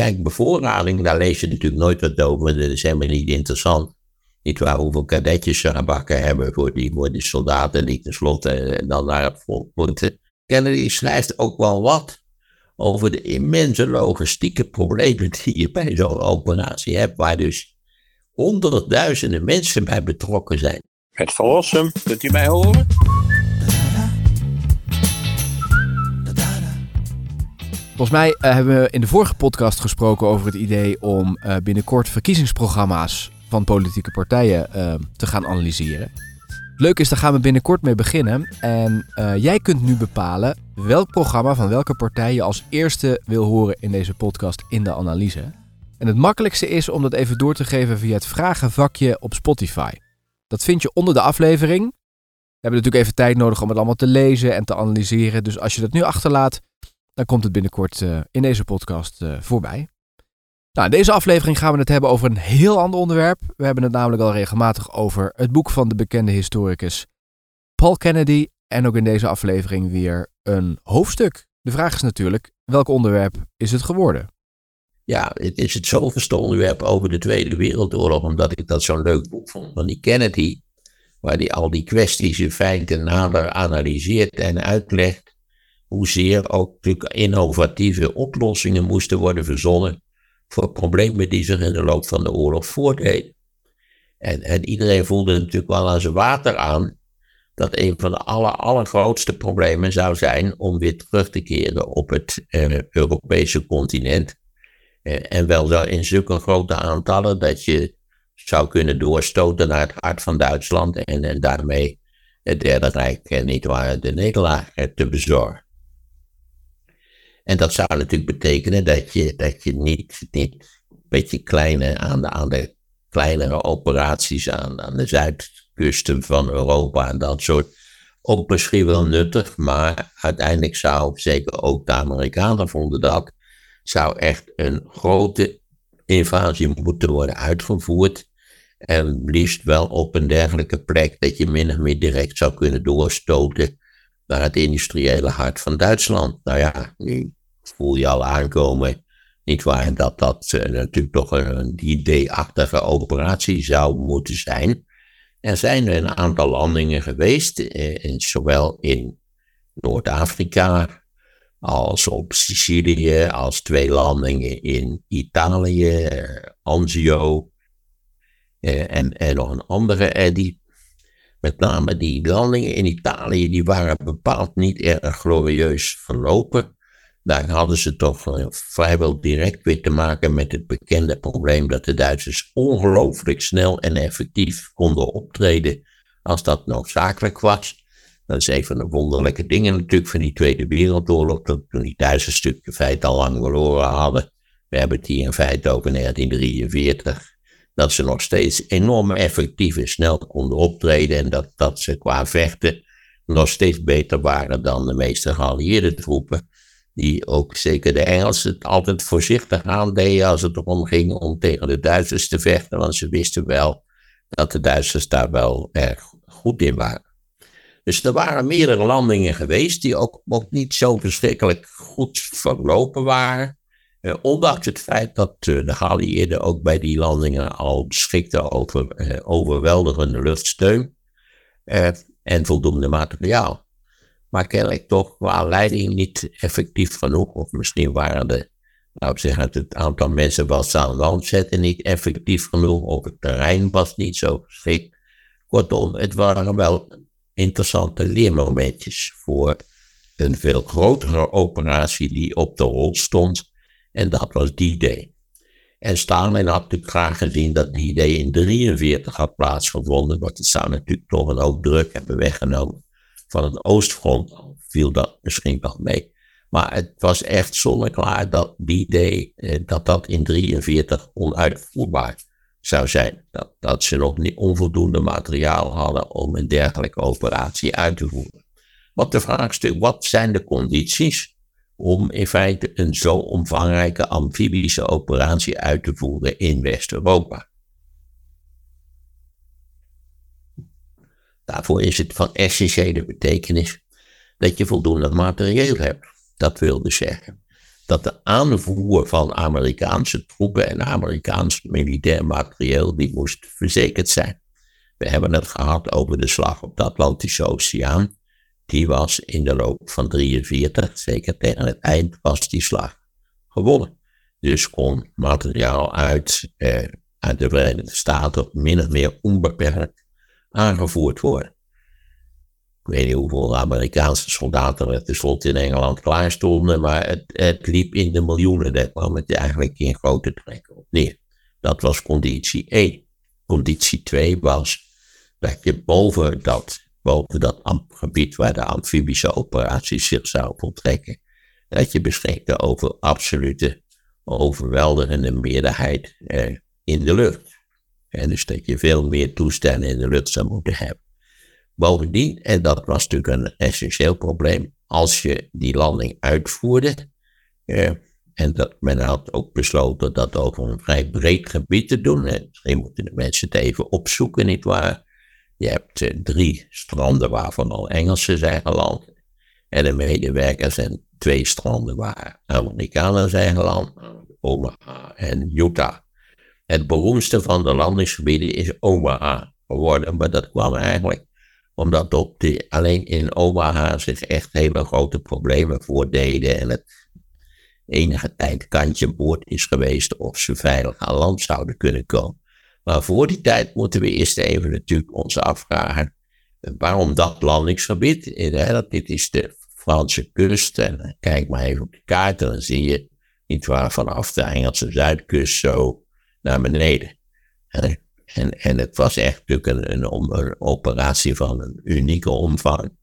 kijk, bevoorrading, daar lees je natuurlijk nooit wat over. Dat is helemaal niet interessant. Niet waar hoeveel kadetjes ze hebben voor die, voor soldaten die tenslotte eh, dan naar het front moeten. Kennedy schrijft ook wel wat over de immense logistieke problemen die je bij zo'n operatie hebt, waar dus honderdduizenden mensen bij betrokken zijn. Het verlossen, kunt u mij horen? Volgens mij uh, hebben we in de vorige podcast gesproken over het idee om uh, binnenkort verkiezingsprogramma's van politieke partijen uh, te gaan analyseren. Leuk is, daar gaan we binnenkort mee beginnen. En jij kunt nu bepalen welk programma van welke partij je als eerste wil horen in deze podcast in de analyse. En het makkelijkste is om dat even door te geven via het vragenvakje op Spotify. Dat vind je onder de aflevering. We hebben natuurlijk even tijd nodig om het allemaal te lezen en te analyseren. Dus als je dat nu achterlaat, dan komt het binnenkort uh, in deze podcast uh, voorbij. Nou, in deze aflevering gaan we het hebben over een heel ander onderwerp. We hebben het namelijk al regelmatig over het boek van de bekende historicus Paul Kennedy. En ook in deze aflevering weer een hoofdstuk. De vraag is natuurlijk, welk onderwerp is het geworden? Ja, het is het zoveelste onderwerp over de Tweede Wereldoorlog, omdat ik dat zo'n leuk boek vond van die Kennedy, waar hij al die kwesties in feite nader analyseert en uitlegt hoezeer ook innovatieve oplossingen moesten worden verzonnen voor problemen die zich in de loop van de oorlog voordeden. En, en iedereen voelde natuurlijk wel aan zijn water aan dat een van de aller, allergrootste problemen zou zijn om weer terug te keren op het eh, Europese continent. Eh, en wel in zulke grote aantallen dat je zou kunnen doorstoten naar het hart van Duitsland en, daarmee het Derde Rijk, niet waar, de nederlaag te bezorgen. En dat zou natuurlijk betekenen dat je, dat je niet, niet beetje kleine, aan de, aan de kleinere operaties aan, aan de zuidkusten van Europa en dat soort, ook misschien wel nuttig, maar uiteindelijk zou, zeker ook de Amerikanen vonden dat, zou echt een grote invasie moeten worden uitgevoerd. En liefst wel op een dergelijke plek dat je min of meer direct zou kunnen doorstoten naar het industriële hart van Duitsland. Nou ja, voel je al aankomen, niet waar, dat dat uh, natuurlijk toch een idee-achtige operatie zou moeten zijn. Er zijn een aantal landingen geweest, eh, zowel in Noord-Afrika als op Sicilië, als twee landingen in Italië, eh, Anzio eh, en, en nog een andere. Eh, die, met name die landingen in Italië, die waren bepaald niet erg glorieus verlopen. Daar hadden ze toch vrijwel direct weer te maken met het bekende probleem dat de Duitsers ongelooflijk snel en effectief konden optreden als dat noodzakelijk was. Dat is een van de wonderlijke dingen natuurlijk van die Tweede Wereldoorlog, dat toen die Duitsers stuk in feite al lang verloren hadden. We hebben het hier in feite over 1943. Dat ze nog steeds enorm effectief en snel konden optreden en dat, dat ze qua vechten nog steeds beter waren dan de meeste geallieerde troepen die ook zeker de Engelsen altijd voorzichtig aandeden als het erom ging om tegen de Duitsers te vechten, want ze wisten wel dat de Duitsers daar wel erg goed in waren. Dus er waren meerdere landingen geweest die ook, ook niet zo verschrikkelijk goed verlopen waren. Eh, ondanks het feit dat uh, de geallieerden ook bij die landingen al beschikten over eh, overweldigende luchtsteun eh, en voldoende materiaal maar kennelijk toch qua leiding niet effectief genoeg. Of misschien waren de, nou ik zeg het aantal mensen wat ze aan land zetten niet effectief genoeg. Of het terrein was niet zo geschikt. Kortom, het waren wel interessante leermomentjes voor een veel grotere operatie die op de rol stond. En dat was die day. En Stalin had natuurlijk graag gezien dat die day in 1943 had plaatsgevonden, want het zou natuurlijk toch een hoop druk hebben weggenomen van het oostfront viel dat misschien wel mee. Maar het was echt zonneklaar dat die idee, eh, dat dat in 1943 onuitvoerbaar zou zijn. Dat, dat ze nog niet onvoldoende materiaal hadden om een dergelijke operatie uit te voeren. Wat de vraagstuk, wat zijn de condities om in feite een zo omvangrijke amfibische operatie uit te voeren in West-Europa? Daarvoor is het van essentiële betekenis dat je voldoende materieel hebt. Dat wil dus zeggen dat de aanvoer van Amerikaanse troepen en Amerikaans militair materieel, die moest verzekerd zijn. We hebben het gehad over de slag op de Atlantische Oceaan. Die was in de loop van 43, zeker tegen het eind, was die slag gewonnen. Dus kon materiaal uit, eh, uit de Verenigde Staten min of meer onbeperkt aangevoerd worden. Ik weet niet hoeveel Amerikaanse soldaten er tenslotte in Engeland klaar stonden, maar het, het liep in de miljoenen. Daar kwam het eigenlijk in grote trekken op neer. Dat was conditie 1. Conditie 2 was dat je boven dat, boven dat gebied waar de amfibische operaties zich zouden voltrekken, dat je beschikte over absolute, overweldigende meerderheid eh, in de lucht. Dus dat je veel meer toestellen in de lucht zou moeten hebben. Bovendien, en dat was natuurlijk een essentieel probleem, als je die landing uitvoerde, eh, en dat men had ook besloten dat over een vrij breed gebied te doen, en misschien moeten de mensen het even opzoeken, nietwaar? Je hebt eh, drie stranden waarvan al Engelsen zijn geland, en de medewerkers en twee stranden waar Amerikanen zijn geland, Omaha en Utah. Het beroemdste van de landingsgebieden is Omaha geworden, maar dat kwam eigenlijk omdat op de, alleen in Omaha zich echt hele grote problemen voordeden en het enige tijd kantje boord is geweest of ze veilig aan land zouden kunnen komen. Maar voor die tijd moeten we eerst even natuurlijk ons afvragen waarom dat landingsgebied. Dit is de Franse kust en kijk maar even op de kaart en dan zie je niet waar vanaf de Engelse zuidkust zo naar beneden. En, en het was echt natuurlijk een, een, operatie van een unieke omvang.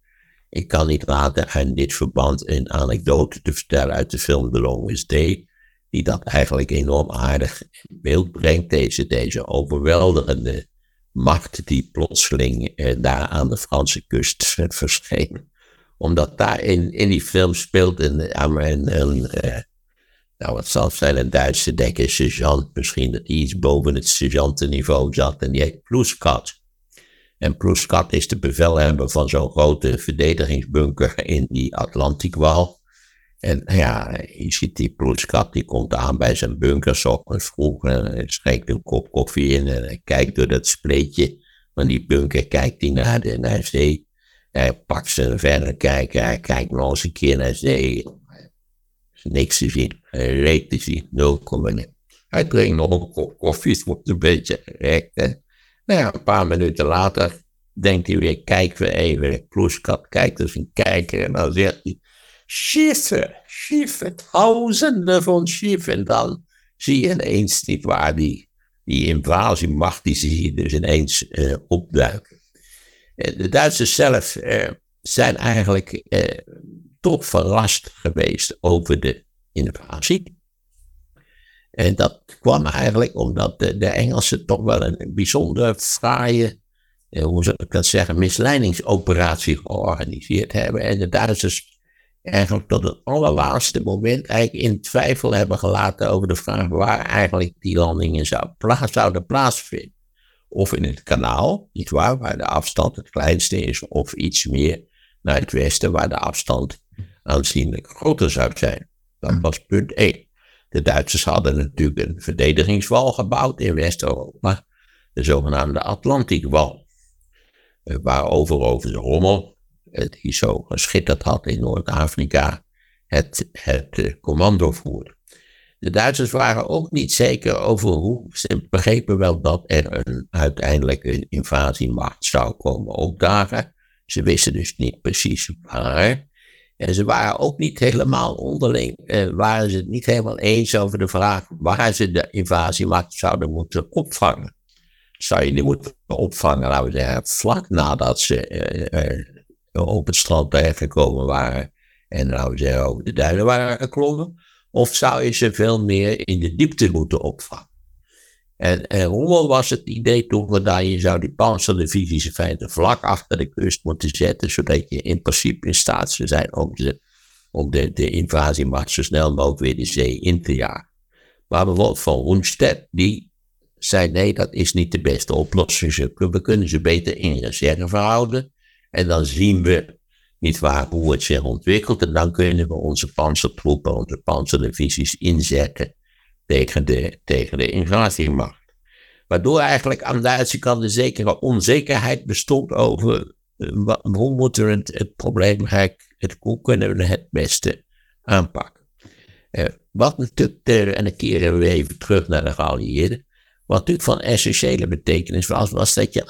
Ik kan niet laten in dit verband een anekdote te vertellen uit de film The Longest Day, die dat eigenlijk enorm aardig in beeld brengt, deze, deze overweldigende macht die plotseling eh, daar aan de Franse kust verscheen. Omdat daar in, in die film speelt een, een, een, eh, nou, het zal zijn een Duitse dekker sergeant, misschien dat hij iets boven het sergeantenniveau zat en die heet Ploeskat. En Ploeskat is de bevelhebber van zo'n grote verdedigingsbunker in die Atlantikwal. En ja, je ziet die Ploeskat, die komt aan bij zijn bunker, ochtends vroeg, en schenkt een kop koffie in en kijkt door dat spleetje van die bunker, kijkt hij naar, de, naar zee. Hij pakt zijn verder kijken, hij kijkt nog eens een keer naar zee niks te zien, reet te zien, 0,0. Hij drinkt nog een kop koffie, wordt een beetje gerekt. Nou ja, een paar minuten later denkt hij weer, kijk weer even, Ploeskat kijkt dus een kijker en dan zegt hij, schiffe, schiffe, tausenden van schiffen. En dan zie je ineens, niet waar, die, die invasiemacht, die zie je dus ineens uh, opduiken. De Duitsers zelf uh, zijn eigenlijk toch verrast geweest over de invasie. En dat kwam eigenlijk omdat de, Engelsen toch wel een bijzonder fraaie, eh, hoe zou ik dat zeggen, misleidingsoperatie georganiseerd hebben. En de Duitsers eigenlijk tot het allerlaatste moment eigenlijk in twijfel hebben gelaten over de vraag waar eigenlijk die landingen zou, plaats, zouden plaatsvinden. Of in het kanaal, niet waar, waar de afstand het kleinste is, of iets meer naar het westen, waar de afstand aanzienlijk groter zou zijn. Dat hm. was punt 1. De Duitsers hadden natuurlijk een verdedigingswal gebouwd in West-Europa, de zogenaamde Atlantikwal, eh, waarover over de rommel, die zo geschitterd had in Noord-Afrika, het, het eh, commando voerde. De Duitsers waren ook niet zeker over hoe. Ze begrepen wel dat er een, uiteindelijk een invasiemacht zou komen opdagen. Ze wisten dus niet precies waar. En ze waren ook niet helemaal onderling, eh, waren ze het niet helemaal eens over de vraag waar ze de invasiemacht zouden moeten opvangen. Zou je die moeten opvangen, laten we zeggen, vlak nadat ze eh, eh, op het strand terechtgekomen waren en laten we zeggen over de duinen waren geklommen? Of zou je ze veel meer in de diepte moeten opvangen? En, en Rommel was het idee toen dat je zou die panzerdivisies in feite vlak achter de kust moeten zetten, zodat je in principe in staat zou zijn om, de, om de, de invasiemacht zo snel mogelijk weer de zee in te jagen. Maar bijvoorbeeld van Roenstedt, die zei nee, dat is niet de beste oplossing. We kunnen ze beter in reserve houden. En dan zien we niet waar, hoe het zich ontwikkelt. En dan kunnen we onze panzertroepen, onze panzerdivisies inzetten tegen de, tegen de. Waardoor eigenlijk aan de Duitse kant een zekere onzekerheid bestond over uh, hoe moeten we het, het probleem het, hoe kunnen we het beste aanpakken. Uh, wat natuurlijk, en dan keren we even terug naar de geallieerden, wat natuurlijk van essentiële betekenis was, was dat je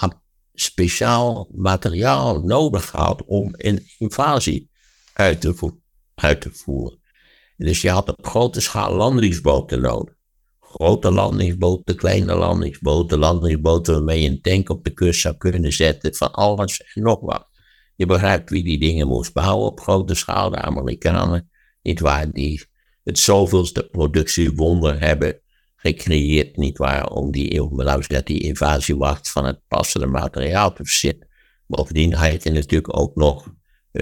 speciaal materiaal nodig had om een invasie uit te, uit te voeren. Dus je had op grote schaal landingsboten nodig. Grote landingsboten, kleine landingsboten, landingsboten waarmee je een tank op de kust zou kunnen zetten, van alles en nog wat. Je begrijpt wie die dingen moest bouwen op grote schaal, de Amerikanen, niet waar, die het zoveelste productiewonder hebben gecreëerd, niet waar, om die, om, dat die invasiewacht van het passende materiaal te verzinnen. Bovendien had je natuurlijk ook nog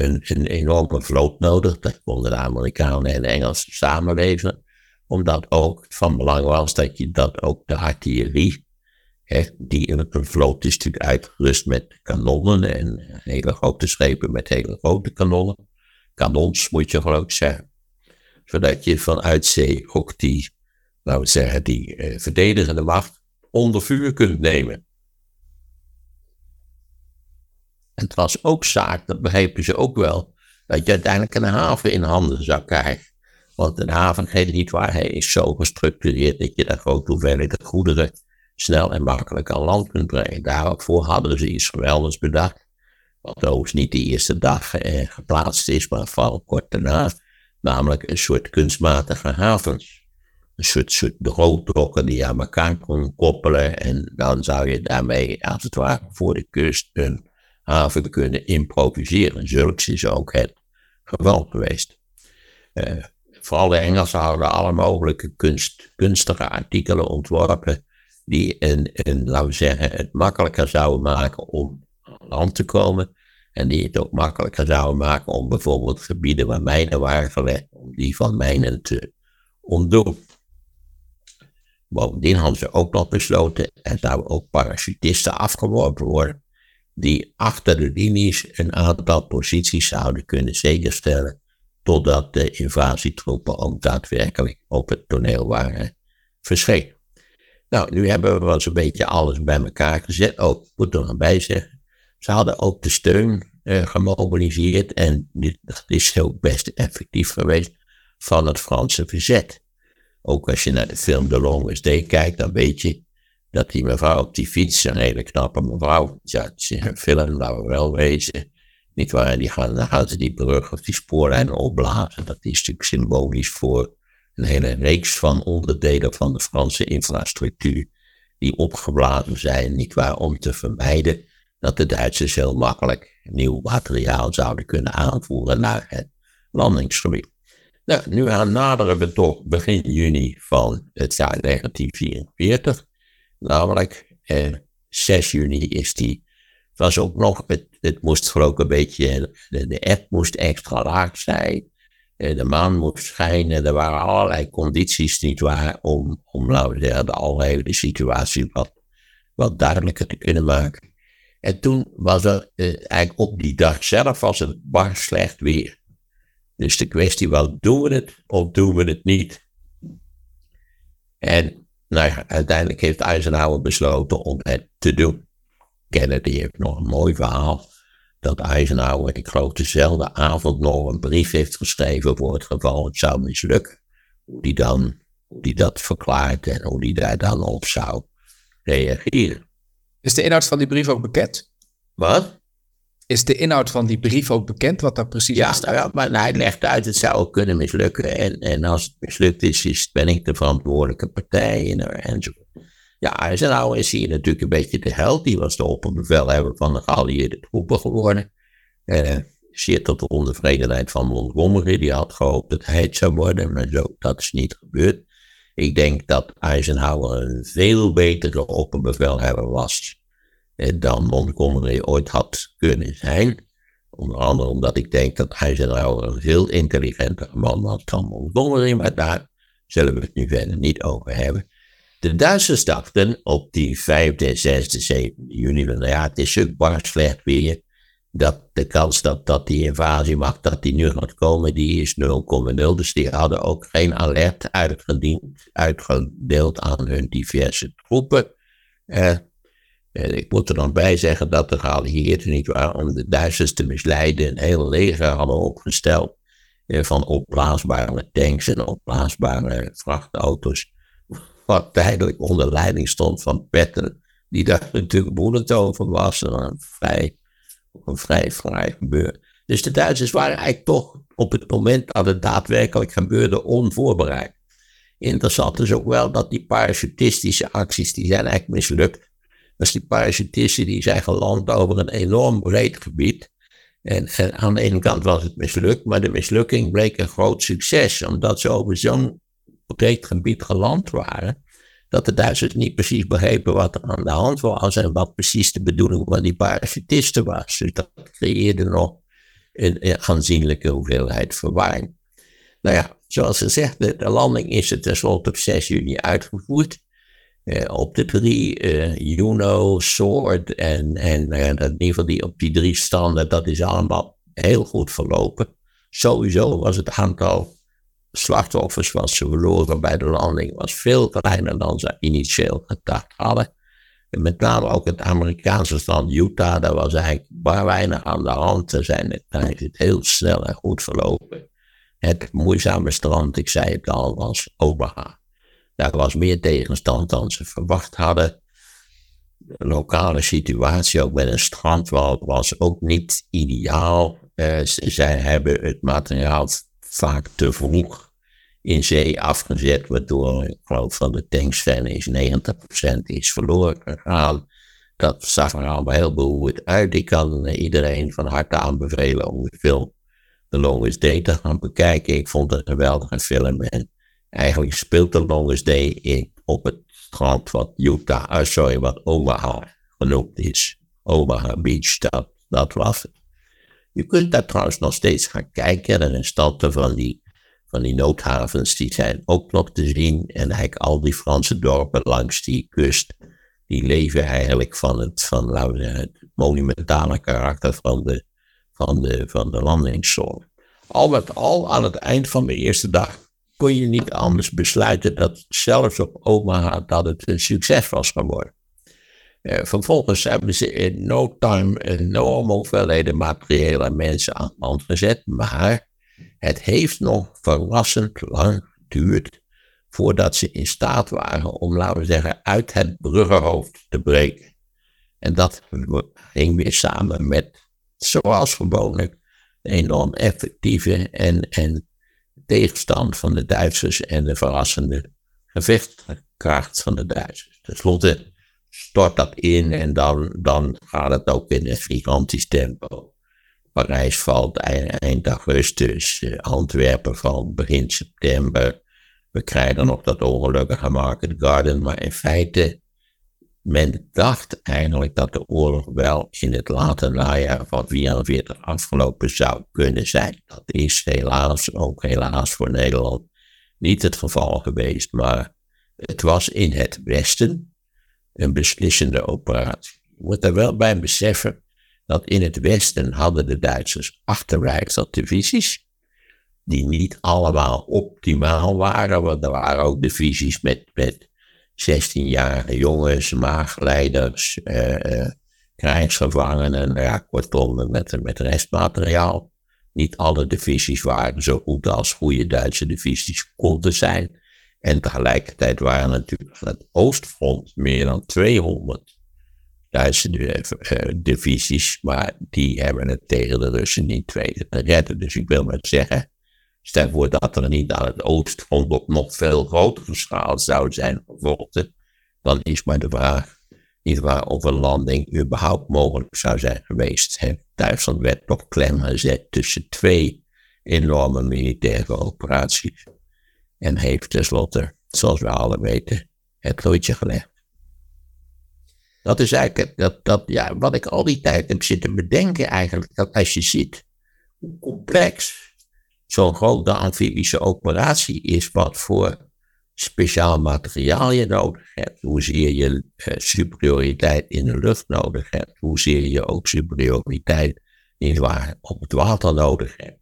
een, een enorme vloot nodig, dat konden de Amerikanen en de Engelsen samenleveren, omdat ook van belang was dat je dat ook de artillerie, die in een vloot is natuurlijk uitgerust met kanonnen en hele grote schepen met hele grote kanonnen. Kanons moet je geloof zeggen. Zodat je vanuit zee ook die laten we zeggen, die eh, verdedigende macht onder vuur kunt nemen. En het was ook zaak, dat begrepen ze ook wel, dat je uiteindelijk een haven in handen zou krijgen. Want een haven, geen niet waar, hij is zo gestructureerd dat je daar grote hoeveelheden goederen snel en makkelijk aan land kunt brengen. Daarvoor hadden ze iets geweldigs bedacht. Wat overigens niet de eerste dag eh, geplaatst is, maar vooral kort daarna. Namelijk een soort kunstmatige havens een soort, soort die je aan elkaar kon koppelen. En dan zou je daarmee, als het ware, voor de kust een haven kunnen improviseren. Zulks is ook het geval geweest. Uh, vooral de Engelsen hadden alle mogelijke kunst, kunstige artikelen ontworpen. Die een, laten we zeggen, het makkelijker zouden maken om aan land te komen. En die het ook makkelijker zouden maken om bijvoorbeeld gebieden waar mijnen waren gelegd, om die van mijnen te ontdoen. Bovendien hadden ze ook nog besloten, er zouden ook parachutisten afgeworpen worden, die achter de linies een aantal posities zouden kunnen zekerstellen, totdat de invasietroepen ook daadwerkelijk op het toneel waren verschenen. Nou, nu hebben we wel zo'n beetje alles bij elkaar gezet. Ook, oh, moet er nog bij zeggen, ze hadden ook de steun uh, gemobiliseerd en dit, dat is ook best effectief geweest van het Franse verzet. Ook als je naar de film The Longest Day kijkt, dan weet je dat die mevrouw op die fiets, een hele knappe mevrouw, ja, film, laten we wel wezen, niet waar, die gaan, dan gaan die brug of die spoorlijn opblazen. Dat is natuurlijk symbolisch voor een hele reeks van onderdelen van de Franse infrastructuur die opgeblazen zijn, niet waar, om te vermijden dat de Duitsers heel makkelijk nieuw materiaal zouden kunnen aanvoeren naar het landingsgebied. Nou, nu naderen we toch begin juni van het jaar 1944. Namelijk eh, 6 juni is die. Het was ook nog, het, het moest geloof een beetje, de, de app moest extra laag zijn. Eh, de maan moest schijnen. Er waren allerlei condities niet waar om, om we zeggen, de algehele situatie wat, wat duidelijker te kunnen maken. En toen was er eh, eigenlijk op die dag zelf was het bar slecht weer. Dus de kwestie was, doen we het of doen we het niet? En nou ja, uiteindelijk heeft Eisenhower besloten om het te doen. Kennedy heeft nog een mooi verhaal. Dat Eisenhower, ik geloof dezelfde avond nog een brief heeft geschreven voor het geval het zou mislukken. Hoe die dan, hoe die dat verklaart en hoe die daar dan op zou reageren. Is de inhoud van die brief ook bekend? Wat? Is de inhoud van die brief ook bekend, wat daar precies ja, staat? Ja, maar hij legt uit, het zou ook kunnen mislukken. En, en als het mislukt is, is, ben ik de verantwoordelijke partij en, enzovoort. Ja, nou is hier natuurlijk een beetje de held. Die was de opperbevelhebber van de geallieerde troepen geworden. Uh, zeer tot de ontevredenheid van Montgomery. Die had gehoopt dat hij het zou worden, maar zo, dat is niet gebeurd. Ik denk dat Eisenhower een veel betere opperbevelhebber was dan Montgomery ooit had kunnen zijn. Onder andere omdat ik denk dat Eisenhower een veel intelligenter man was dan Montgomery, maar daar zullen we het nu verder niet over hebben. De Duitsers dachten op die 5e, 6e, 7e juni, nou ja, het is bar slecht weer. dat de kans dat, dat die invasiemacht dat die nu gaat komen, die is 0,0. Dus die hadden ook geen alert uitgedeeld aan hun diverse troepen. Ik moet er dan bij zeggen dat de geallieerden niet waren om de Duitsers te misleiden een hele leger hadden opgesteld uh, van opblaasbare tanks en opblaasbare vrachtauto's. Wat tijdelijk onder leiding stond van Petten, die daar natuurlijk boelend over was. Een vrij een vrij fraai gebeuren. Dus de Duitsers waren eigenlijk toch op het moment dat het daadwerkelijk gebeurde onvoorbereid. Interessant is ook wel dat die parachutistische acties, die zijn eigenlijk mislukt. Dus die parachutisten die zijn geland over een enorm breed gebied. En, aan de ene kant was het mislukt, maar de mislukking bleek een groot succes, omdat ze over zo'n breed gebied geland waren dat de Duitsers niet precies begrepen wat er aan de hand was en wat precies de bedoeling van die parachutisten was. Dus dat creëerde nog een, aanzienlijke hoeveelheid verwarring. Nou ja, zoals gezegd, de, de landing is er tenslotte op 6 juni uitgevoerd. Eh, op de drie, uh, Juno, Sword en, en uh, in ieder geval die, op die drie standen, dat is allemaal heel goed verlopen. Sowieso was het aantal slachtoffers wat ze verloren bij de landing was veel kleiner dan ze initieel gedacht hadden. En met name ook het Amerikaanse stand Utah, daar was eigenlijk maar weinig aan de hand. Ze zijn, daar is het heel snel en goed verlopen. Het moeizame strand, ik zei het al, was Omaha. Daar was meer tegenstand dan ze verwacht hadden. De lokale situatie, ook met een strandwal, was ook niet ideaal. Uh, zij hebben het materiaal vaak te vroeg in zee afgezet, waardoor ik geloof van de tanksven is 90% is verloren gegaan. Dat zag er allemaal heel behoorlijk uit. Ik kan iedereen van harte aanbevelen om de film The Longest Day te gaan bekijken. Ik vond het een geweldige film. Eigenlijk speelt The Longest Day in, op het strand wat Utah, uh, sorry, wat Omaha genoemd is. Omaha Beach, dat, dat was het. Je kunt daar trouwens nog steeds gaan kijken. Er standen van die van die noodhavens, die zijn ook nog te zien. En eigenlijk al die Franse dorpen langs die kust, die leven eigenlijk van het, van, laten het monumentale karakter van de, van de, van de landingszone. Al met al, aan het eind van de eerste dag, kon je niet anders besluiten dat zelfs op Omaha dat het een succes was geworden. Eh, vervolgens hebben ze in no time enorme hoeveelheden materiële mensen aan de hand gezet, maar het heeft nog verrassend lang geduurd voordat ze in staat waren om, laten we zeggen, uit het bruggenhoofd te breken. En dat ging weer samen met, zoals gewoonlijk, de enorm effectieve en, en tegenstand van de Duitsers en de verrassende gevechtskracht van de Duitsers. Ten slotte stort dat in en dan, dan gaat het ook in een gigantisch tempo. Parijs valt eind augustus, eh, Antwerpen valt begin september. We krijgen nog dat ongelukkige Market Garden, maar in feite, men dacht eigenlijk dat de oorlog wel in het late najaar van 44 afgelopen zou kunnen zijn. Dat is helaas, ook helaas voor Nederland, niet het geval geweest, maar het was in het Westen een beslissende operatie. Je moet er wel bij beseffen dat in het Westen hadden de Duitsers divisies die niet allemaal optimaal waren, want er waren ook divisies met, met 16-jarige jongens, maagleiders, eh, eh, krijgsgevangenen, ja, kortom, met, met restmateriaal. Niet alle divisies waren zo goed als goede Duitse divisies konden zijn. En tegelijkertijd waren natuurlijk van het Oostfront meer dan 200 Duitse uh, divisies, maar die hebben het tegen de Russen niet weten te redden. Dus ik wil maar zeggen, stel voor dat er niet aan het oostfront op nog veel grotere schaal zou zijn gevochten, dan is maar de vraag niet waar of een landing überhaupt mogelijk zou zijn geweest. Duitsland werd toch klem gezet tussen twee enorme militaire operaties en heeft tenslotte, zoals we alle weten, het loodje gelegd. Dat is eigenlijk dat, dat, ja, wat ik al die tijd heb zitten bedenken eigenlijk. Dat als je ziet hoe complex zo'n grote amfibische operatie is, wat voor speciaal materiaal je nodig hebt, hoezeer je eh, superioriteit in de lucht nodig hebt, hoezeer je ook superioriteit waar, op het water nodig hebt,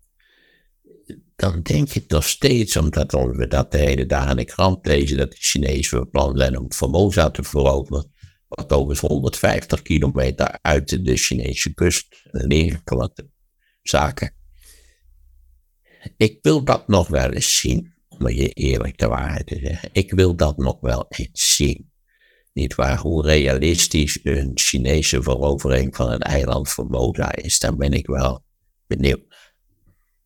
dan denk je nog steeds, omdat we dat de hele dag in de krant lezen, dat de Chinezen van plan zijn om Formosa te veroveren, wat overigens 150 kilometer uit de Chinese kust liggen, zaken. Ik wil dat nog wel eens zien, om je eerlijk de waarheid te zeggen. Ik wil dat nog wel eens zien. Niet waar, hoe realistisch een Chinese verovering van het eiland Formosa is, daar ben ik wel benieuwd.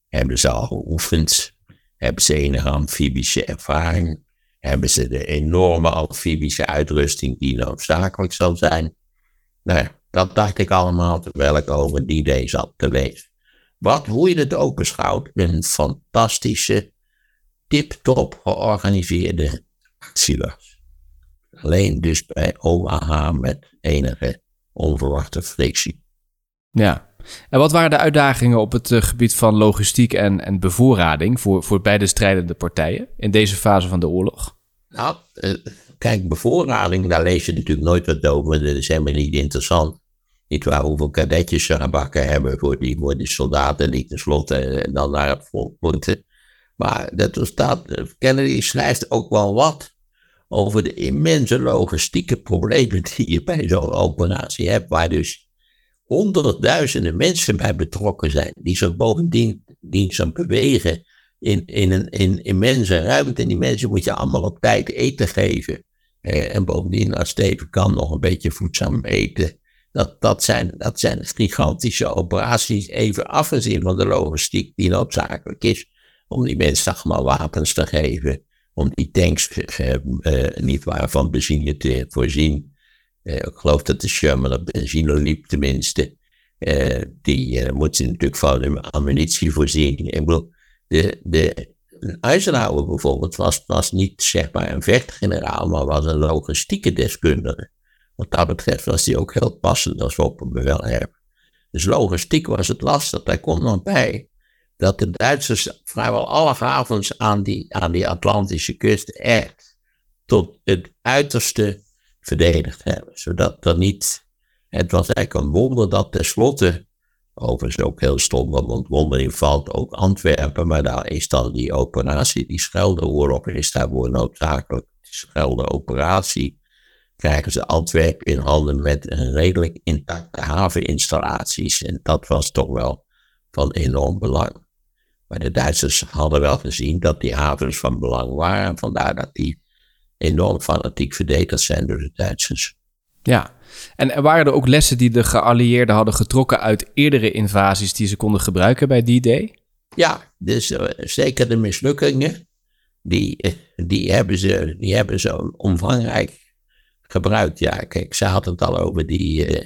Hebben ze al geoefend? Hebben ze enige amfibische ervaring? Hebben ze de enorme amfibische uitrusting die noodzakelijk zal zijn? Nou ja, dat dacht ik allemaal terwijl ik over die idee zat te lezen. Wat, hoe je het ook beschouwt, een fantastische, tip-top georganiseerde actie was. Alleen dus bij OAH met enige onverwachte frictie. Ja, en wat waren de uitdagingen op het eh, gebied van logistiek en, en bevoorrading voor, voor beide strijdende partijen in deze fase van de oorlog? Nou, eh, kijk, bevoorrading, daar lees je natuurlijk nooit wat over. Dat is helemaal niet interessant. Niet waar hoeveel kadetjes ze gebakken hebben voor die, voor die soldaten die tenslotte eh, dan naar het front moeten. Maar dat staat, Kennedy schrijft ook wel wat over de immense logistieke problemen die je bij zo'n operatie hebt, waar dus honderdduizenden mensen bij betrokken zijn, die zo bovendien die zo bewegen in, in een in immense ruimte. En die mensen moet je allemaal op tijd eten geven. Eh, en bovendien, als het kan, nog een beetje voedzaam eten. Dat, dat, zijn, dat zijn gigantische operaties, even afgezien van de logistiek die noodzakelijk is om die mensen allemaal wapens te geven, om die tanks uh, niet waar van benzine te voorzien. Uh, ik geloof dat de Sherman op benzine liep tenminste. die moeten natuurlijk van ammunitie voorzien. Ik bedoel, de, de Eisenhower bijvoorbeeld was, was niet zeg maar een vechtgeneraal, maar was een logistieke deskundige. Wat dat betreft was hij ook heel passend als opperbevelhebber. Dus logistiek was het lastig. Daar komt nog bij dat de Duitsers vrijwel alle havens aan die, aan die Atlantische kust echt tot het uiterste verdedigd hebben. Zodat er niet. Het was eigenlijk een wonder dat tenslotte. Overigens ook heel stom, want wondering valt ook Antwerpen, maar daar is dan die operatie, die Scheldeoorlog is daarvoor noodzakelijk. Die Schelde-operatie krijgen ze Antwerpen in handen met een redelijk intacte haveninstallaties. En dat was toch wel van enorm belang. Maar de Duitsers hadden wel gezien dat die havens van belang waren. En vandaar dat die enorm fanatiek verdedigd zijn door de Duitsers. Ja, en waren er ook lessen die de geallieerden hadden getrokken uit eerdere invasies die ze konden gebruiken bij die day? Ja, dus uh, zeker de mislukkingen, die, eh, die, hebben ze, die hebben ze omvangrijk gebruikt. Ja, kijk, ze hadden het al over die, uh,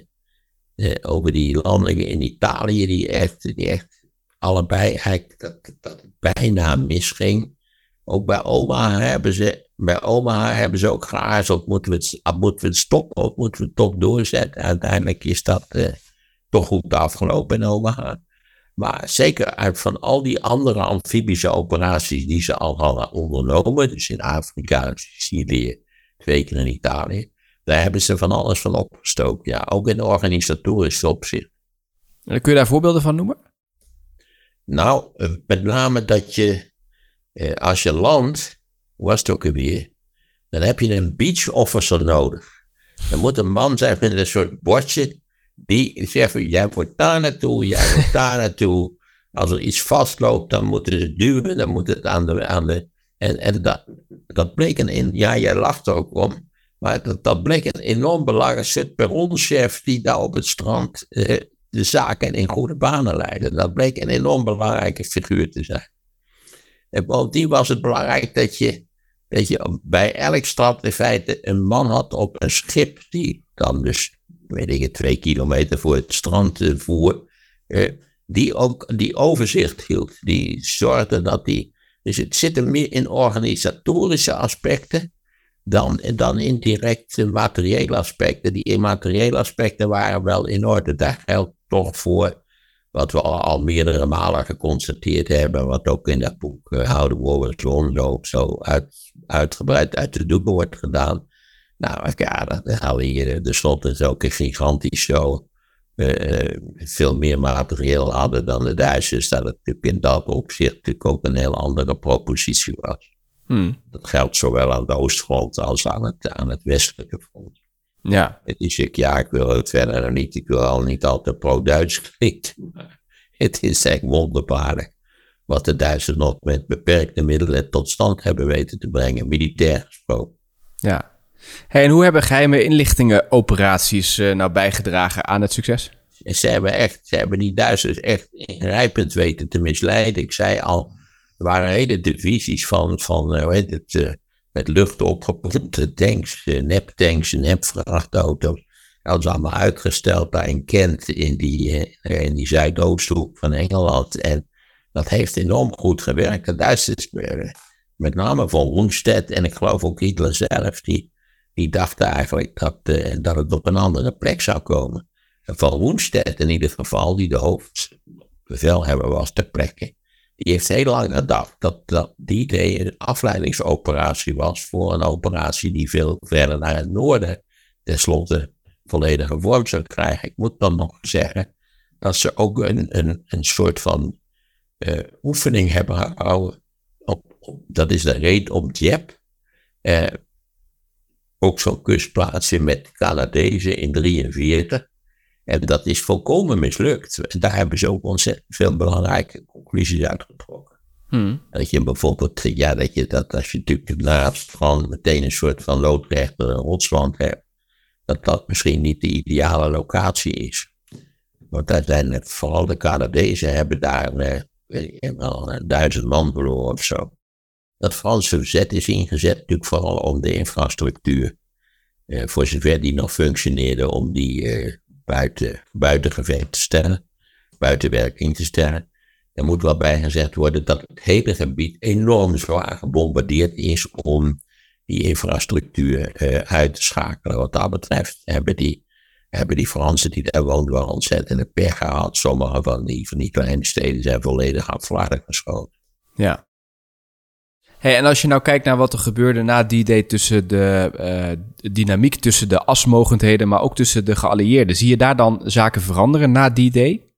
uh, over die landingen in Italië, die echt, die echt allebei dat, dat bijna misging. Ook bij Omaha hebben ze, bij Omaha hebben ze ook geaarzeld, moeten we het, moeten we het stoppen of moeten we het toch doorzetten? Uiteindelijk is dat uh, toch goed afgelopen in Omaha. Maar zeker uit van al die andere amfibische operaties die ze al hadden ondernomen, dus in Afrika, Sicilië, twee keer in Italië, daar hebben ze van alles van opgestoken. Ja, ook in de organisatorische opzicht. En kun je daar voorbeelden van noemen? Nou, eh, met name dat je, eh, als je landt, was het ook weer, dan heb je een beach officer nodig. Er moet een man zijn met een soort bordje, die zegt, jij wordt daar naartoe, jij wordt daar naartoe. Als er iets vastloopt, dan moeten ze duwen, dan moet het aan de... Aan de en en dat, dat bleek een, ja, jij lacht er ook om, maar dat, bleek een enorm belangrijk perronchef die daar op het strand eh, de zaken in goede banen leiden. Dat bleek een enorm belangrijke figuur te zijn. En bovendien was het belangrijk dat je, dat je bij elk stad in feite een man had op een schip die dan dus, weet ik twee kilometer voor het strand uh, voer, uh, die ook die overzicht hield. Die zorgde dat die, dus het zit er meer in organisatorische aspecten dan, dan in directe materiële aspecten. Die immateriële aspecten waren wel in orde. Daar geldt toch voor wat we al, meerdere malen geconstateerd hebben, wat ook in dat boek uh, How the War Was Won zo, zo uit, uitgebreid uit de doeken wordt gedaan. Nou ja, dan haal je de slot is ook een gigantisch show. eh, veel meer materieel hadden dan de Duitsers, dat het in dat opzicht natuurlijk ook een heel andere propositie was. Hmm. Dat geldt zowel aan de oostfront als aan het, aan het westelijke front. Ja. Het is ik, ja, ik wil het verder niet, ik wil al niet altijd pro-Duits klinken, het is echt wonderbaarlijk wat de Duitsers nog met beperkte middelen tot stand hebben weten te brengen, militair gesproken. Ja. Hey, en hoe hebben geheime inlichtingenoperaties uh, nou bijgedragen aan het succes? Ze hebben, echt, ze hebben die Duitsers echt ingrijpend weten te misleiden. Ik zei al, er waren hele divisies van, van heet het, uh, met lucht opgepompte tanks, neptanks, nepvrachtauto's. Dat was allemaal uitgesteld daar in Kent, in die, in die zuidoosthoek van Engeland. En dat heeft enorm goed gewerkt. De Duitsers, met name van Roenstedt en ik geloof ook Hitler zelf, die, die dachten eigenlijk dat, dat het op een andere plek zou komen. En van Roenstedt in ieder geval, die de hoofdbevelhebber was ter plekke, die heeft heel lang gedacht dat, dat die idee een afleidingsoperatie was voor een operatie die veel verder naar het noorden tenslotte volledige vorm zou krijgen. Ik moet dan nog zeggen dat ze ook een, een, een soort van uh, oefening hebben gehouden. Op, dat is de reet op Dieppe. Uh, ook zo'n kustplaatsje met Canadezen in 43. En dat is volkomen mislukt. En daar hebben ze ook ontzettend veel belangrijke conclusies uitgetrokken. Hmm. Dat je bijvoorbeeld, ja, dat je dat als je natuurlijk naast van meteen een soort van loodrechter een rotswand hebt, dat dat misschien niet de ideale locatie is. Want zijn vooral de Canadezen hebben daar eh, weet ik, wel een duizend man verloren of zo. Dat Franse verzet is ingezet natuurlijk vooral om de infrastructuur, eh, voor zover die nog functioneerde, om die eh, buiten, buiten gevecht te stellen, buiten werking te stellen. Er moet wel bij gezegd worden dat het hele gebied enorm zwaar gebombardeerd is om die infrastructuur eh, uit te schakelen. Wat dat betreft hebben die, hebben die Fransen die daar woonden wel ontzettende pech gehad. Sommige van die, van die kleine steden zijn volledig aan geschoten. Ja. Hey, en als je nou kijkt naar wat er gebeurde na die day tussen de uh, dynamiek tussen de asmogendheden, maar ook tussen de geallieerden, zie je daar dan zaken veranderen na die day?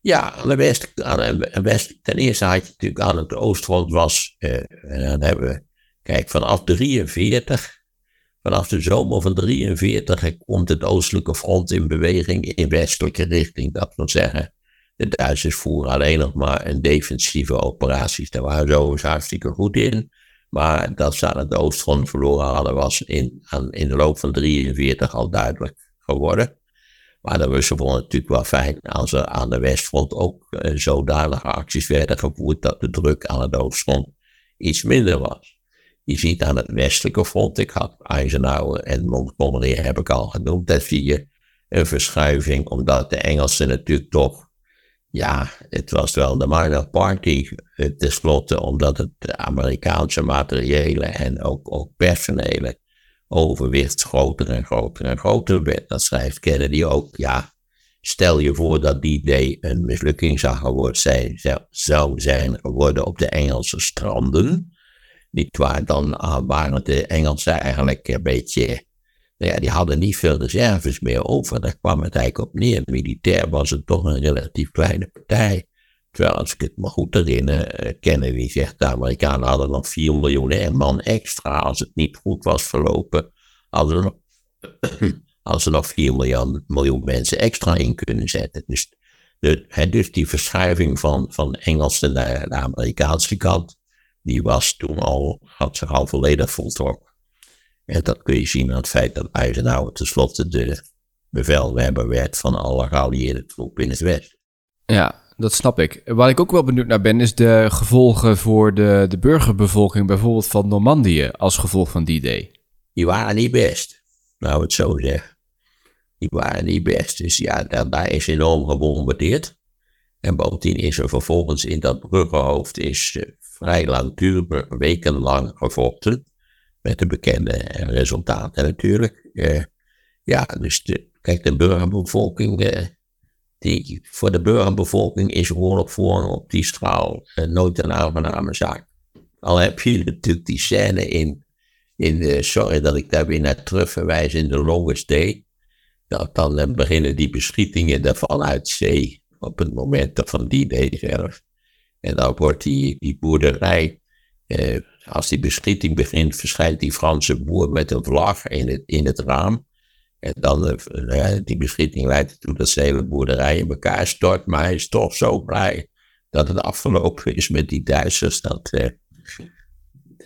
Ja, aan de west, de ten eerste had je natuurlijk aan het oostfront was, uh, en dan hebben we, kijk, vanaf 43, vanaf de zomer van 43 komt het oostelijke front in beweging in westelijke richting. Dat wil zeggen, de Duitsers voeren alleen nog maar een defensieve operaties. Daar waren ze overigens hartstikke goed in. Maar dat ze aan het oostfront verloren hadden, was in, aan, in de loop van 43 al duidelijk geworden. Maar de Russen vonden natuurlijk wel fijn als er aan de westfront ook uh, zodanige acties werden gevoerd dat de druk aan het oostfront iets minder was. Je ziet aan het westelijke front, ik had Eisenhower en Montgomery heb ik al genoemd, daar zie je een verschuiving, omdat de Engelsen natuurlijk toch, ja, het was wel de minor party tenslotte, omdat het Amerikaanse materiële en ook, ook personele overwicht groter en groter en groter werd. Dat schrijft Kennedy ook. Ja, stel je voor dat die idee een mislukking zou, zijn, zou zijn op de Engelse stranden. Niet waar, dan waren de Engelsen eigenlijk een beetje, nou ja, die hadden niet veel reserves meer over. Daar kwam het eigenlijk op neer. Militair was het toch een relatief kleine partij. Terwijl, als ik het me goed herinner, Kennedy zegt, de Amerikanen hadden nog 4 miljoen man extra als het niet goed was verlopen. Hadden ze nog, hadden ze nog 4 miljoen, mensen extra in kunnen zetten. Dus, de, dus die verschuiving van, van Engelse naar de Amerikaanse kant, die was toen al, had zich al volledig voltrokken. En dat kun je zien aan het feit dat Eisenhower tenslotte de bevelhebber werd van alle geallieerde troepen in het Westen. Ja, dat snap ik. Waar ik ook wel benieuwd naar ben, is de gevolgen voor de, de burgerbevolking, bijvoorbeeld van Normandië, als gevolg van die day. Die waren niet best, nou het zo zeggen. Die waren niet best. Dus ja, daar, daar is enorm gebombardeerd. En bovendien is er vervolgens in dat bruggenhoofd is uh, vrij langdurig, wekenlang gevochten. Met de bekende resultaten natuurlijk. Uh, ja, dus de, kijk, de burgerbevolking. Uh, die, voor de burgerbevolking is oorlog voeren op die straal nooit een aangename zaak. Al heb je natuurlijk die scène in, in de, sorry dat ik daar weer naar terug verwijs, in The Longest Day. dat dan eh, beginnen die beschietingen er vanuit zee op het moment van die day zelf. En dan wordt die, die boerderij, eh, als die beschieting begint, verschijnt die Franse boer met een vlag in het, in het raam. En dan, eh, die beschieting leidt ertoe dat de hele boerderij in elkaar stort. Maar hij is toch zo blij dat het afgelopen is met die Duitsers. Dat, eh,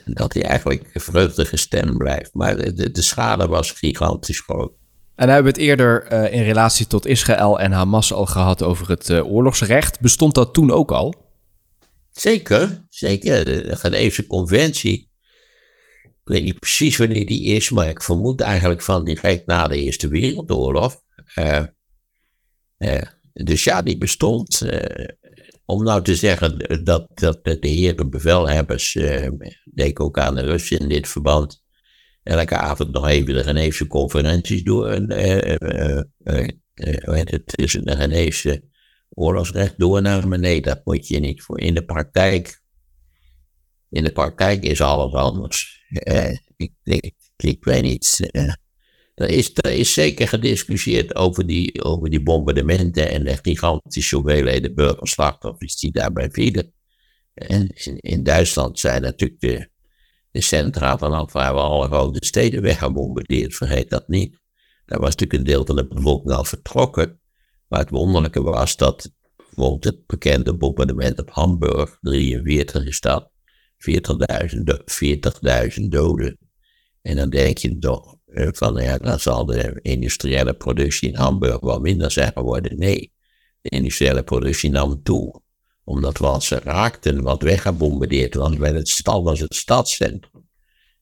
dat hij eigenlijk vreugdige stem blijft. Maar de, de schade was gigantisch groot. En we hebben het eerder uh, in relatie tot Israël en Hamas al gehad over het oorlogsrecht. Bestond dat toen ook al? Zeker, zeker. De Geneefse Conventie. Ik weet niet precies wanneer die is, maar ik vermoed eigenlijk van direct na de Eerste Wereldoorlog. Uh, dus ja, die bestond. om nou te zeggen dat, dat de heren bevelhebbers, denk ook aan de Russen in dit verband, elke avond nog even de Geneefse conferenties door. Het is een Geneefse oorlogsrecht doornemen. Nee, dat moet je niet voor. In de praktijk, in de praktijk is alles anders. ik, ik, ik, weet niet. er, is, er is zeker gediscussieerd over die, over die bombardementen en de gigantische hoeveelheden burgerslachtoffers die daarbij vielen. En in, Duitsland zijn natuurlijk de de centra van vrijwel alle grote steden weggebombardeerd, vergeet dat niet. Daar was natuurlijk een deel van de bevolking al vertrokken. Maar het wonderlijke was dat bijvoorbeeld het bekende bombardement op Hamburg, 43 is dat, 40.000 40 doden. En dan denk je toch van, ja, dan zal de industriële productie in Hamburg wel minder zijn geworden. Nee, de industriële productie nam toe omdat wat ze raakten, wat weggebombardeerd was, bij het stad was het stadscentrum.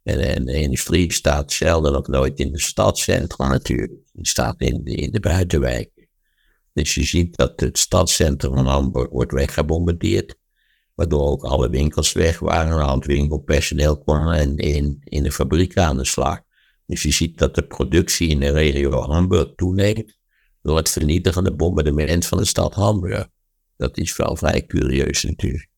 En, en, de industrie staat zelden of nooit in het stadscentrum natuurlijk. Het staat in in de buitenwijken. Dus je ziet dat het stadscentrum van Hamburg wordt weggebombardeerd. Waardoor ook alle winkels weg waren, al het winkelpersoneel kwam en in, in de fabriek aan de slag. Dus je ziet dat de productie in de regio Hamburg toeneemt door het vernietigende bombardement van de stad Hamburg. Dat is wel vrij curieus natuurlijk.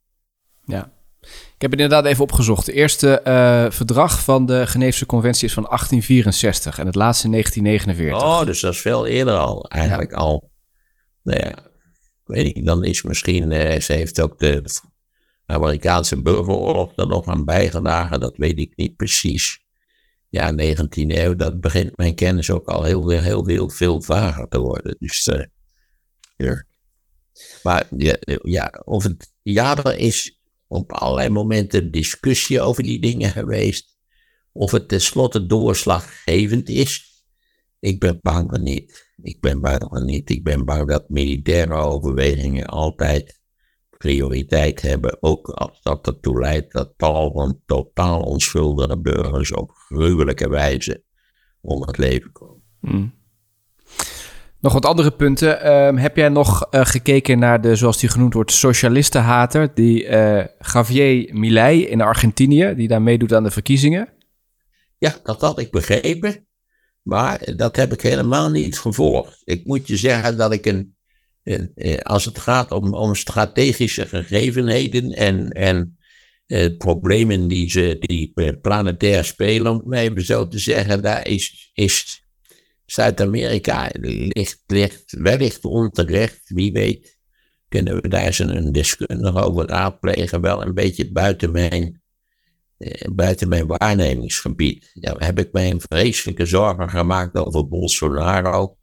Ja. Ik heb het inderdaad even opgezocht. Het eerste uh, verdrag van de Geneefse Conventie is van 1864 en het laatste in 1949. Oh, dus dat is veel eerder al. Eigenlijk al. Nou ja, ik weet niet. Dan is misschien, uh, ze heeft ook de Amerikaanse burgeroorlog er nog aan bijgedragen. Dat weet ik niet precies. Ja, 19e eeuw, dat begint mijn kennis ook al heel, heel, heel veel vager te worden. Dus uh. Maar ja, ja, of het, ja, er is op allerlei momenten discussie over die dingen geweest. Of het tenslotte doorslaggevend is. Ik ben bang van niet. Ik ben bang niet. Ik ben bang dat militaire overwegingen altijd prioriteit hebben. Ook als dat ertoe leidt dat tal van totaal onschuldige burgers op gruwelijke wijze om het leven komen. Hmm. Nog wat andere punten. Ehm, heb jij nog uh, gekeken naar de, zoals die genoemd wordt, socialistenhater, die uh, Javier Milei in Argentinië, die daar meedoet aan de verkiezingen? Ja, dat had ik begrepen, maar dat heb ik helemaal niet gevolgd. Ik moet je zeggen dat ik een, eh, als het gaat om, om strategische gegevenheden en, en problemen die ze die planetair spelen, om het even zo te zeggen, daar is, is Zuid-Amerika wellicht onterecht, wie weet, kunnen we daar eens een deskundige over raadplegen, wel een beetje buiten mijn, eh, buiten mijn waarnemingsgebied. Ja, heb ik mij een vreselijke zorgen gemaakt over Bolsonaro.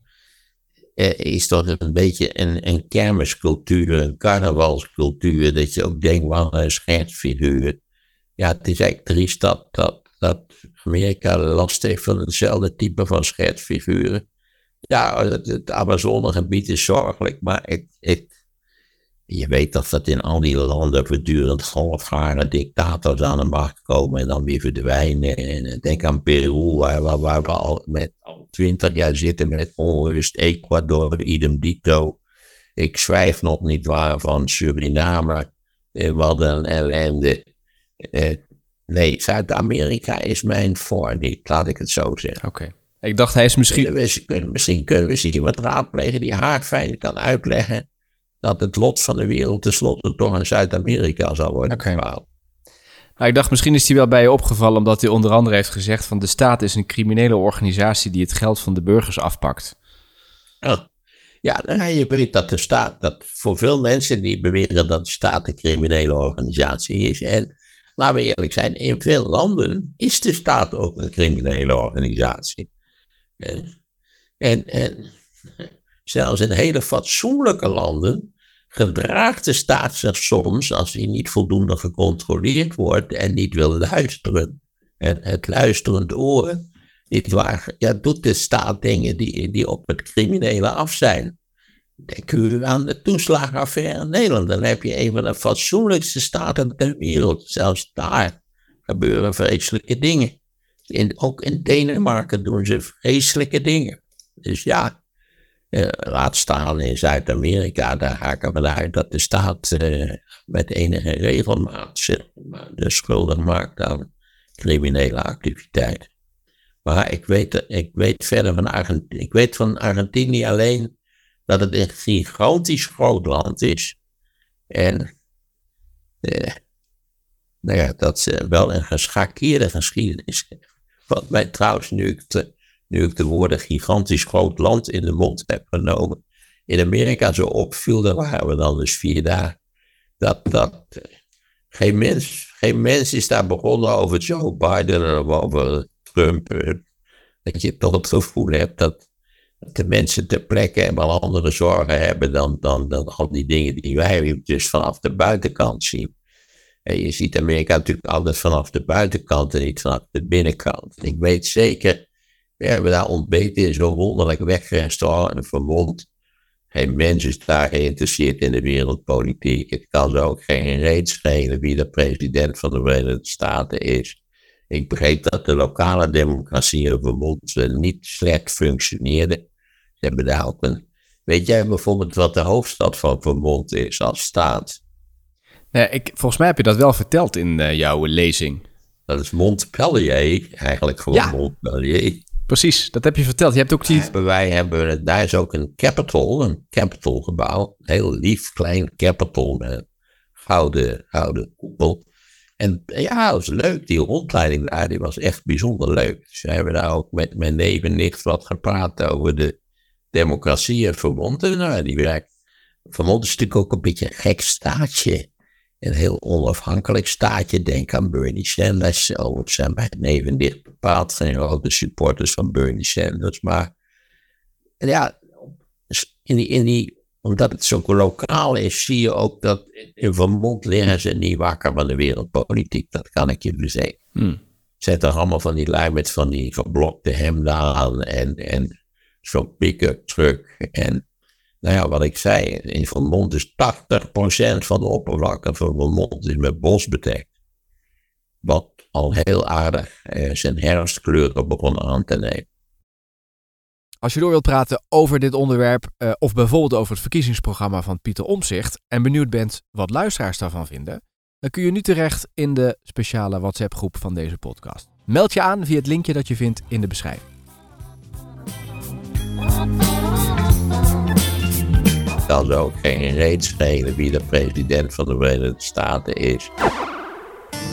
Er is toch een beetje een, een kermiscultuur, een carnavalscultuur, dat je ook denkt, wat een schertsfiguur. Ja, het is eigenlijk triest dat, dat dat Amerika last heeft van hetzelfde type van schetsfiguren. Ja, het, het Amazonegebied is zorgelijk, maar ik, je weet dat dat in al die landen voortdurend halfgare dictators aan de macht komen en dan weer verdwijnen. En denk aan Peru, waar, waar, waar we al met al twintig jaar zitten met onrust. Ecuador, idem dito. Ik schrijf nog niet waar van Suriname. Eh, wat een ellende. Eh, Nee, Zuid-Amerika is mijn voor niet, laat ik het zo zeggen. Oké. Ik dacht, hij is misschien... Kunnen we, misschien kunnen we iemand raadplegen die haardfijn kan uitleggen dat het lot van de wereld tenslotte toch in Zuid-Amerika zal worden okay. Nou, ik dacht, misschien is hij wel bij je opgevallen omdat hij onder andere heeft gezegd van de staat is een criminele organisatie die het geld van de burgers afpakt. Ja. Ja, nou, je weet dat de staat, dat voor veel mensen die beweren dat de staat een criminele organisatie is. En laten we eerlijk zijn, in veel landen is de staat ook een criminele organisatie. En, en, en zelfs in hele fatsoenlijke landen gedraagt de staat zich soms, als hij niet voldoende gecontroleerd wordt en niet wil luisteren, en het luisterend oren, niet waar, ja, doet de staat dingen die, die op het criminele af zijn. Denk u aan de toeslagenaffaire in Nederland. Dan heb je een van de fatsoenlijkste staten ter wereld. Zelfs daar gebeuren vreselijke dingen. In, ook in Denemarken doen ze vreselijke dingen. Dus ja, eh, laat staan in Zuid-Amerika, daar ik ervan uit dat de staat eh, met enige regelmaat de schuldig maakt aan criminele activiteit. Maar ik weet, ik weet verder van Argentinië, ik weet van Argentinië alleen dat het een gigantisch groot land is. En eh, nou dat ze wel een geschakeerde geschiedenis heeft. Wat mij trouwens, nu nu ik de woorden gigantisch groot land in de mond heb genomen, in Amerika zo opviel, daar waren we dan dus vier dagen, dat, dat geen, mens, geen mens is daar begonnen over Joe Biden of over Trump. Dat je toch het gevoel hebt dat de mensen ter plekke helemaal andere zorgen hebben dan, dan, dan al die dingen die wij dus vanaf de buitenkant zien. En je ziet Amerika natuurlijk altijd vanaf de buitenkant en niet vanaf de binnenkant. Ik weet zeker, we hebben daar ontbeten in zo'n wonderlijk wegrestaurant in Vermont. Geen mens is daar geïnteresseerd in de wereldpolitiek. Het kan zo ook geen reet schelen wie de president van de Verenigde Staten is. Ik begreep dat de lokale democratie in Vermont niet slecht functioneerde. Ze hebben daar ook een. Weet jij bijvoorbeeld wat de hoofdstad van Vermont is als staat? Nee, ik, volgens mij heb je dat wel verteld in uh, jouw lezing. Dat is Montpellier, eigenlijk gewoon ja, Montpellier. Precies, dat heb je verteld. Je hebt ook die... Wij hebben, daar is ook een Capitol, een Capitol gebouw. Een heel lief klein Capitol met gouden, gouden koepel. En ja, dat was leuk. Die rondleiding daar, die was echt bijzonder leuk. Dus we hebben daar ook met mijn neef en nicht wat gepraat over de democratie en Vermont. Nou, die werkt. Vermont is natuurlijk ook een beetje een gek staatje. Een heel onafhankelijk staatje. Denk aan Bernie Sanders. Het zijn mijn neef en nicht bepaald geen grote supporters van Bernie Sanders. Maar ja, in die, in die omdat het zo lokaal is, zie je ook dat in Vermont liggen ze niet wakker van de wereldpolitiek. Dat kan ik je verzekeren. Hmm. Zet er allemaal van die lui met van die geblokte hemden aan en, en zo'n pick-up truck. En nou ja, wat ik zei, in Vermont is 80% van de oppervlakte van Vermont is met bos bedekt. Wat al heel aardig eh, zijn herfstkleuren begon aan te nemen. Als je door wilt praten over dit onderwerp uh, of bijvoorbeeld over het verkiezingsprogramma van Pieter Omzicht en benieuwd bent wat luisteraars daarvan vinden, dan kun je nu terecht in de speciale WhatsApp-groep van deze podcast. Meld je aan via het linkje dat je vindt in de beschrijving. Het kan ook geen reet schelen wie de president van de Verenigde Staten is.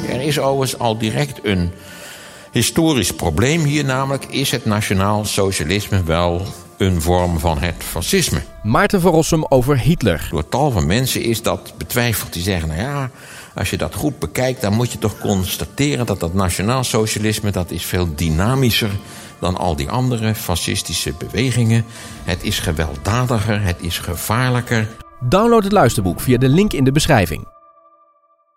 Er is overigens al direct een historisch probleem hier namelijk is het nationaal socialisme wel een vorm van het fascisme. Maarten van Rossum over Hitler. Door tal van mensen is dat betwijfeld. Die zeggen, nou ja, als je dat goed bekijkt... dan moet je toch constateren dat dat nationaal socialisme... dat is veel dynamischer dan al die andere fascistische bewegingen. Het is gewelddadiger, het is gevaarlijker. Download het luisterboek via de link in de beschrijving.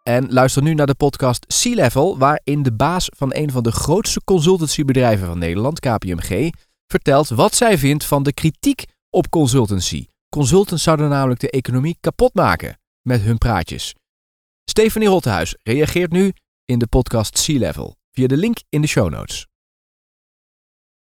En luister nu naar de podcast Sea Level, waarin de baas van een van de grootste consultancybedrijven van Nederland, KPMG, vertelt wat zij vindt van de kritiek op consultancy. Consultants zouden namelijk de economie kapot maken met hun praatjes. Stephanie Rottehuis reageert nu in de podcast Sea Level via de link in de show notes.